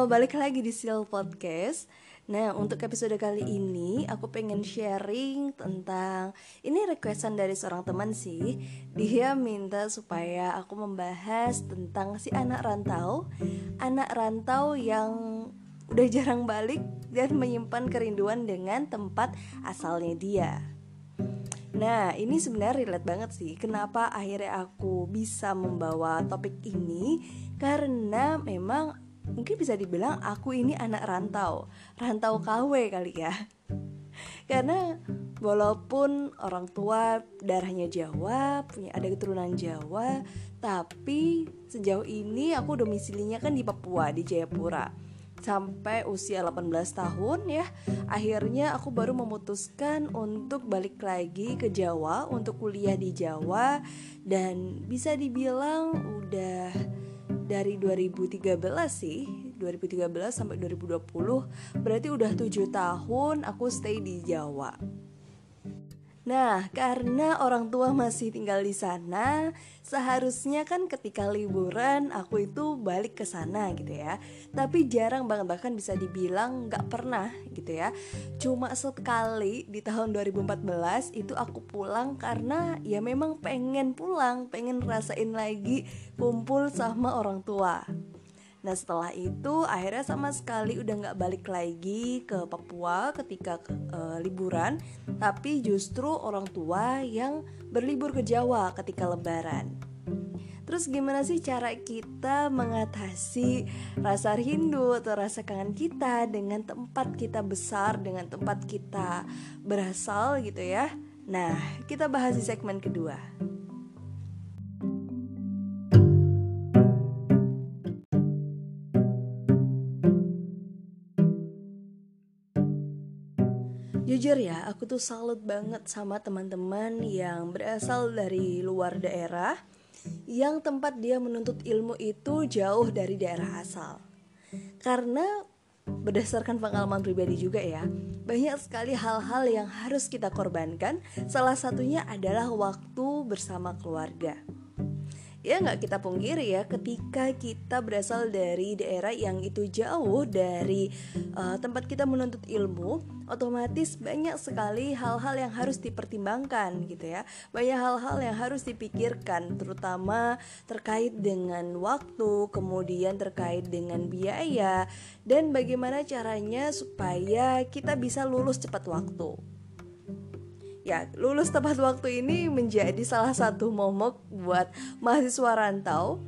Balik lagi di Sil Podcast. Nah, untuk episode kali ini aku pengen sharing tentang ini requestan dari seorang teman sih. Dia minta supaya aku membahas tentang si anak rantau, anak rantau yang udah jarang balik dan menyimpan kerinduan dengan tempat asalnya dia. Nah, ini sebenarnya relate banget sih. Kenapa akhirnya aku bisa membawa topik ini? Karena memang mungkin bisa dibilang aku ini anak rantau. Rantau KW kali ya. Karena walaupun orang tua darahnya Jawa punya ada keturunan Jawa tapi sejauh ini aku domisilinya kan di Papua di Jayapura. Sampai usia 18 tahun ya akhirnya aku baru memutuskan untuk balik lagi ke Jawa untuk kuliah di Jawa. Dan bisa dibilang udah dari 2013 sih 2013 sampai 2020 berarti udah tujuh tahun aku stay di Jawa Nah, karena orang tua masih tinggal di sana, seharusnya kan ketika liburan aku itu balik ke sana gitu ya. Tapi jarang banget bahkan bisa dibilang nggak pernah gitu ya. Cuma sekali di tahun 2014 itu aku pulang karena ya memang pengen pulang, pengen rasain lagi kumpul sama orang tua. Nah setelah itu akhirnya sama sekali udah nggak balik lagi ke Papua ketika uh, liburan. Tapi justru orang tua yang berlibur ke Jawa ketika lebaran. Terus gimana sih cara kita mengatasi rasa rindu atau rasa kangen kita dengan tempat kita besar, dengan tempat kita berasal gitu ya? Nah kita bahas di segmen kedua Jujur ya, aku tuh salut banget sama teman-teman yang berasal dari luar daerah yang tempat dia menuntut ilmu itu jauh dari daerah asal. Karena berdasarkan pengalaman pribadi juga ya, banyak sekali hal-hal yang harus kita korbankan. Salah satunya adalah waktu bersama keluarga ya nggak kita pungkiri ya ketika kita berasal dari daerah yang itu jauh dari uh, tempat kita menuntut ilmu otomatis banyak sekali hal-hal yang harus dipertimbangkan gitu ya. Banyak hal-hal yang harus dipikirkan terutama terkait dengan waktu kemudian terkait dengan biaya dan bagaimana caranya supaya kita bisa lulus cepat waktu ya lulus tepat waktu ini menjadi salah satu momok buat mahasiswa rantau.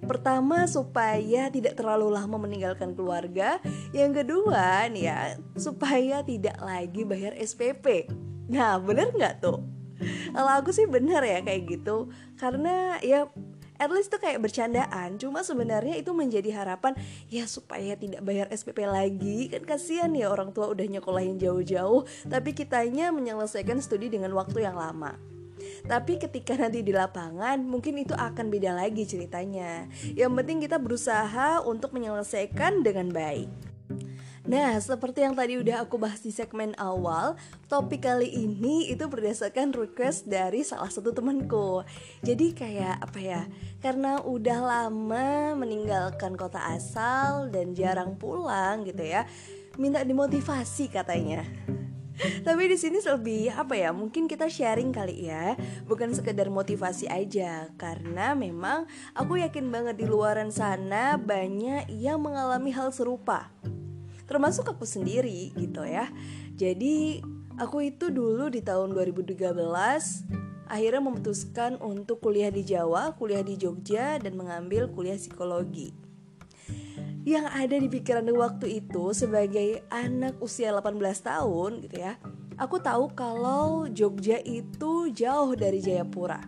Pertama supaya tidak terlalu lama meninggalkan keluarga. Yang kedua nih ya supaya tidak lagi bayar SPP Nah bener nggak tuh? Kalau aku sih bener ya kayak gitu. Karena ya at least tuh kayak bercandaan. Cuma sebenarnya itu menjadi harapan ya supaya tidak bayar SPP lagi. Kan kasihan ya orang tua udah nyekolahin jauh-jauh tapi kitanya menyelesaikan studi dengan waktu yang lama. Tapi ketika nanti di lapangan mungkin itu akan beda lagi ceritanya. Yang penting kita berusaha untuk menyelesaikan dengan baik Nah, seperti yang tadi udah aku bahas di segmen awal, topik kali ini itu berdasarkan request dari salah satu temanku. Jadi kayak apa ya? Karena udah lama meninggalkan kota asal dan jarang pulang gitu ya. Minta dimotivasi katanya. Tapi di sini lebih apa ya? Mungkin kita sharing kali ya, bukan sekedar motivasi aja. Karena memang aku yakin banget di luaran sana banyak yang mengalami hal serupa termasuk aku sendiri gitu ya jadi aku itu dulu di tahun 2013 akhirnya memutuskan untuk kuliah di Jawa, kuliah di Jogja dan mengambil kuliah psikologi. Yang ada di pikiran waktu itu sebagai anak usia 18 tahun gitu ya. Aku tahu kalau Jogja itu jauh dari Jayapura.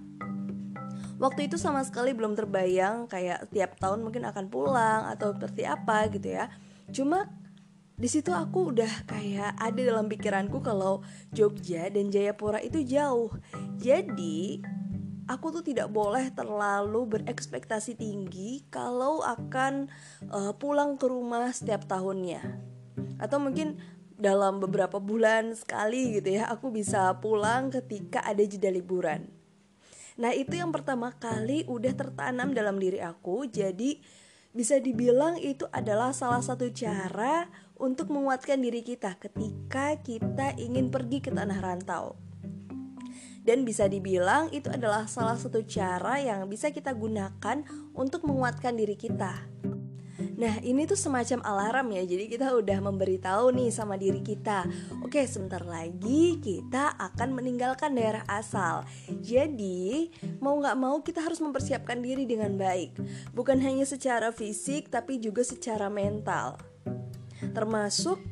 Waktu itu sama sekali belum terbayang kayak tiap tahun mungkin akan pulang atau seperti apa gitu ya. Cuma di situ aku udah kayak ada dalam pikiranku kalau Jogja dan Jayapura itu jauh. Jadi aku tuh tidak boleh terlalu berekspektasi tinggi kalau akan uh, pulang ke rumah setiap tahunnya. Atau mungkin dalam beberapa bulan sekali gitu ya aku bisa pulang ketika ada jeda liburan. Nah, itu yang pertama kali udah tertanam dalam diri aku. Jadi bisa dibilang itu adalah salah satu cara untuk menguatkan diri kita ketika kita ingin pergi ke tanah rantau. Dan bisa dibilang itu adalah salah satu cara yang bisa kita gunakan untuk menguatkan diri kita. Nah ini tuh semacam alarm ya. Jadi kita udah memberitahu nih sama diri kita. Oke sebentar lagi kita akan meninggalkan daerah asal. Jadi mau gak mau kita harus mempersiapkan diri dengan baik. Bukan hanya secara fisik tapi juga secara mental. Termasuk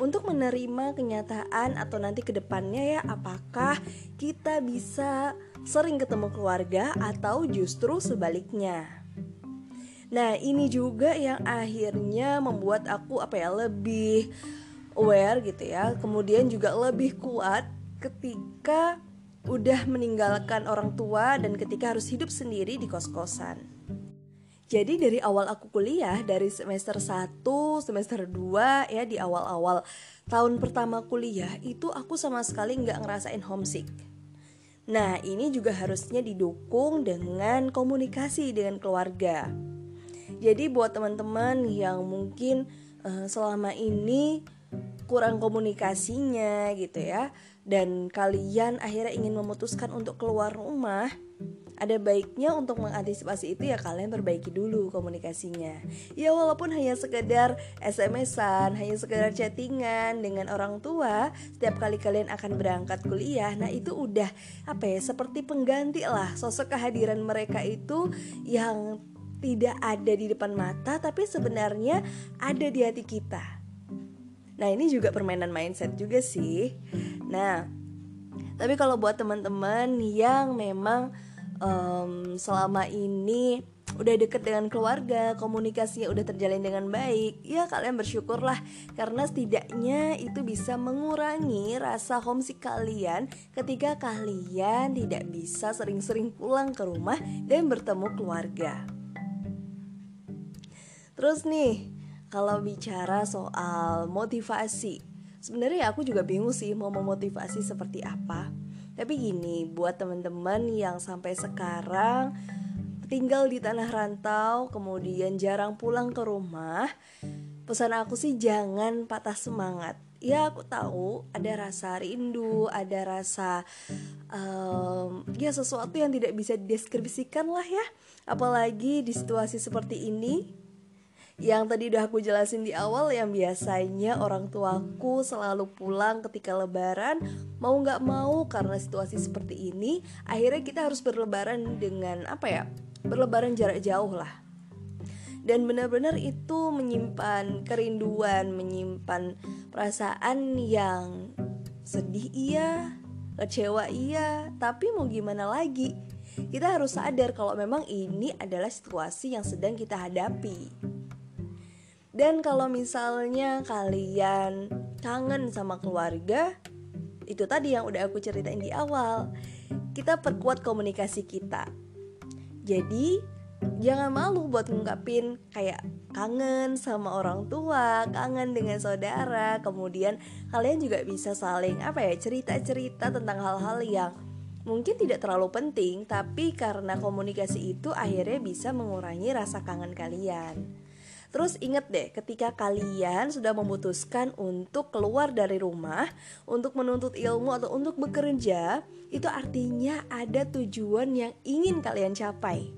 untuk menerima kenyataan atau nanti ke depannya ya apakah kita bisa sering ketemu keluarga atau justru sebaliknya. Nah, ini juga yang akhirnya membuat aku apa ya lebih aware gitu ya. Kemudian juga lebih kuat ketika udah meninggalkan orang tua dan ketika harus hidup sendiri di kos-kosan. Jadi dari awal aku kuliah dari semester 1, semester 2 ya di awal-awal tahun pertama kuliah itu aku sama sekali nggak ngerasain homesick. Nah ini juga harusnya didukung dengan komunikasi dengan keluarga. Jadi buat teman-teman yang mungkin uh, selama ini kurang komunikasinya gitu ya dan kalian akhirnya ingin memutuskan untuk keluar rumah ada baiknya untuk mengantisipasi itu ya kalian perbaiki dulu komunikasinya. Ya walaupun hanya sekedar SMS-an, hanya sekedar chattingan dengan orang tua Setiap kali kalian akan berangkat kuliah Nah itu udah apa ya seperti pengganti lah Sosok kehadiran mereka itu yang tidak ada di depan mata tapi sebenarnya ada di hati kita. Nah, ini juga permainan mindset juga sih. Nah, tapi kalau buat teman-teman yang memang um, selama ini udah deket dengan keluarga, komunikasinya udah terjalin dengan baik, ya kalian bersyukurlah karena setidaknya itu bisa mengurangi rasa homesick kalian ketika kalian tidak bisa sering-sering pulang ke rumah dan bertemu keluarga. Terus nih, kalau bicara soal motivasi, sebenarnya aku juga bingung sih mau memotivasi seperti apa. Tapi gini, buat teman-teman yang sampai sekarang tinggal di tanah rantau, kemudian jarang pulang ke rumah, pesan aku sih jangan patah semangat. Ya aku tahu ada rasa rindu, ada rasa um, ya sesuatu yang tidak bisa dideskripsikan lah ya. Apalagi di situasi seperti ini, yang tadi udah aku jelasin di awal yang biasanya orang tuaku selalu pulang ketika lebaran mau nggak mau karena situasi seperti ini akhirnya kita harus berlebaran dengan apa ya berlebaran jarak jauh lah. Dan benar-benar itu menyimpan kerinduan menyimpan perasaan yang sedih iya kecewa iya tapi mau gimana lagi? Kita harus sadar kalau memang ini adalah situasi yang sedang kita hadapi dan kalau misalnya kalian kangen sama keluarga, itu tadi yang udah aku ceritain di awal. Kita perkuat komunikasi kita. Jadi, jangan malu buat ngungkapin kayak kangen sama orang tua, kangen dengan saudara. Kemudian kalian juga bisa saling apa ya, cerita-cerita tentang hal-hal yang mungkin tidak terlalu penting, tapi karena komunikasi itu akhirnya bisa mengurangi rasa kangen kalian. Terus inget deh, ketika kalian sudah memutuskan untuk keluar dari rumah, untuk menuntut ilmu atau untuk bekerja, itu artinya ada tujuan yang ingin kalian capai.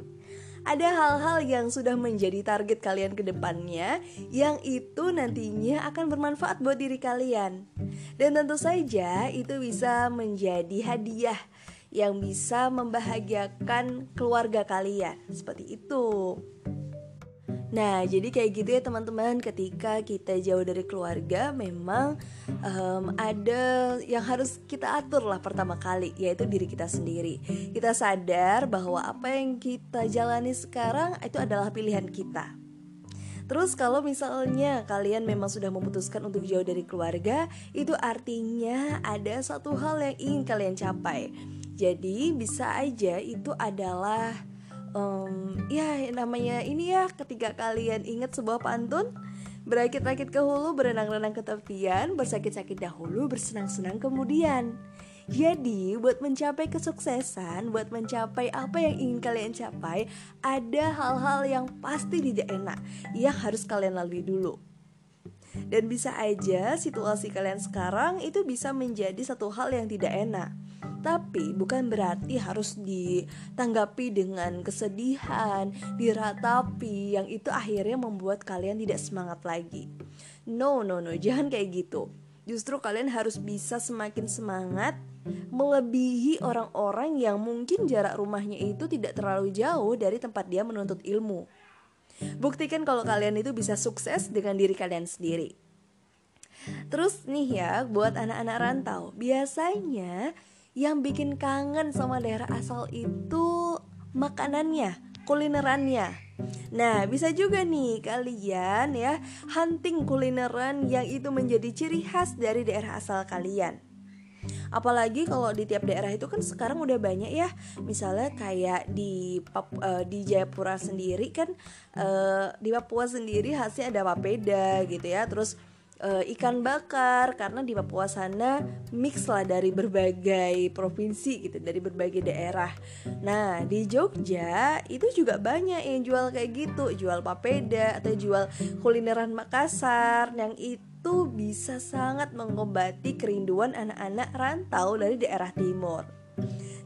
Ada hal-hal yang sudah menjadi target kalian ke depannya yang itu nantinya akan bermanfaat buat diri kalian. Dan tentu saja itu bisa menjadi hadiah yang bisa membahagiakan keluarga kalian. Seperti itu. Nah, jadi kayak gitu ya teman-teman, ketika kita jauh dari keluarga, memang um, ada yang harus kita atur lah pertama kali, yaitu diri kita sendiri. Kita sadar bahwa apa yang kita jalani sekarang itu adalah pilihan kita. Terus kalau misalnya kalian memang sudah memutuskan untuk jauh dari keluarga, itu artinya ada satu hal yang ingin kalian capai. Jadi bisa aja itu adalah um, namanya ini ya ketika kalian ingat sebuah pantun Berakit-rakit ke hulu, berenang-renang ke tepian, bersakit-sakit dahulu, bersenang-senang kemudian. Jadi, buat mencapai kesuksesan, buat mencapai apa yang ingin kalian capai, ada hal-hal yang pasti tidak enak yang harus kalian lalui dulu. Dan bisa aja situasi kalian sekarang itu bisa menjadi satu hal yang tidak enak. Tapi bukan berarti harus ditanggapi dengan kesedihan, diratapi yang itu akhirnya membuat kalian tidak semangat lagi. No, no, no, jangan kayak gitu. Justru kalian harus bisa semakin semangat melebihi orang-orang yang mungkin jarak rumahnya itu tidak terlalu jauh dari tempat dia menuntut ilmu. Buktikan kalau kalian itu bisa sukses dengan diri kalian sendiri. Terus nih ya, buat anak-anak rantau, biasanya yang bikin kangen sama daerah asal itu makanannya, kulinerannya. Nah, bisa juga nih kalian ya hunting kulineran yang itu menjadi ciri khas dari daerah asal kalian. Apalagi kalau di tiap daerah itu kan sekarang udah banyak ya. Misalnya kayak di Pap uh, di Jayapura sendiri kan uh, di Papua sendiri khasnya ada papeda gitu ya. Terus uh, ikan bakar karena di Papua sana mix lah dari berbagai provinsi gitu dari berbagai daerah. Nah di Jogja itu juga banyak yang jual kayak gitu, jual papeda atau jual kulineran Makassar yang itu itu bisa sangat mengobati kerinduan anak-anak rantau dari daerah timur.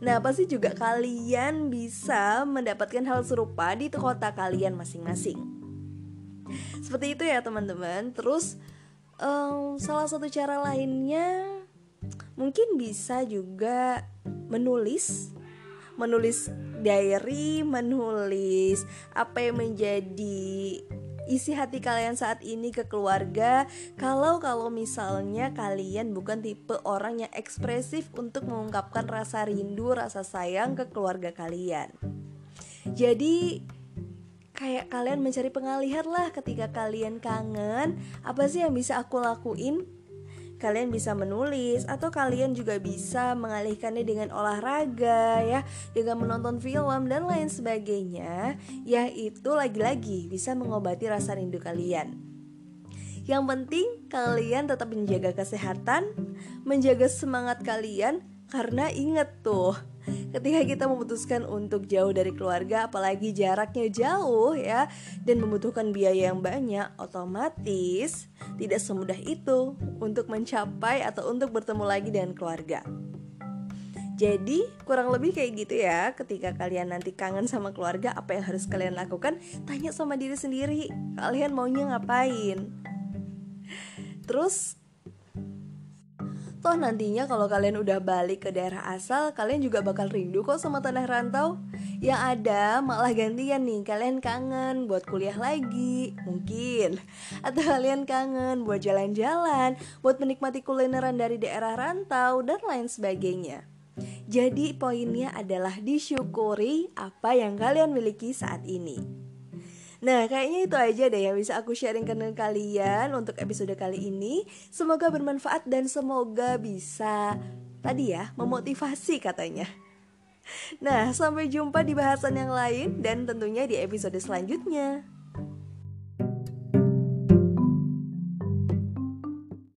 Nah, pasti juga kalian bisa mendapatkan hal serupa di kota kalian masing-masing. Seperti itu ya, teman-teman. Terus, um, salah satu cara lainnya mungkin bisa juga menulis, menulis diary, menulis apa yang menjadi isi hati kalian saat ini ke keluarga kalau kalau misalnya kalian bukan tipe orang yang ekspresif untuk mengungkapkan rasa rindu, rasa sayang ke keluarga kalian. Jadi kayak kalian mencari pengalihan lah. Ketika kalian kangen, apa sih yang bisa aku lakuin? Kalian bisa menulis atau kalian juga bisa mengalihkannya dengan olahraga ya, dengan menonton film dan lain sebagainya, yaitu lagi-lagi bisa mengobati rasa rindu kalian. Yang penting kalian tetap menjaga kesehatan, menjaga semangat kalian karena inget tuh ketika kita memutuskan untuk jauh dari keluarga apalagi jaraknya jauh ya dan membutuhkan biaya yang banyak otomatis tidak semudah itu untuk mencapai atau untuk bertemu lagi dengan keluarga. Jadi kurang lebih kayak gitu ya Ketika kalian nanti kangen sama keluarga Apa yang harus kalian lakukan? Tanya sama diri sendiri Kalian maunya ngapain? Terus Toh nantinya kalau kalian udah balik ke daerah asal, kalian juga bakal rindu kok sama tanah rantau. Yang ada malah gantian nih, kalian kangen buat kuliah lagi, mungkin. Atau kalian kangen buat jalan-jalan, buat menikmati kulineran dari daerah rantau, dan lain sebagainya. Jadi poinnya adalah disyukuri apa yang kalian miliki saat ini. Nah, kayaknya itu aja deh yang bisa aku sharingkan dengan kalian untuk episode kali ini. Semoga bermanfaat dan semoga bisa tadi ya memotivasi katanya. Nah, sampai jumpa di bahasan yang lain dan tentunya di episode selanjutnya.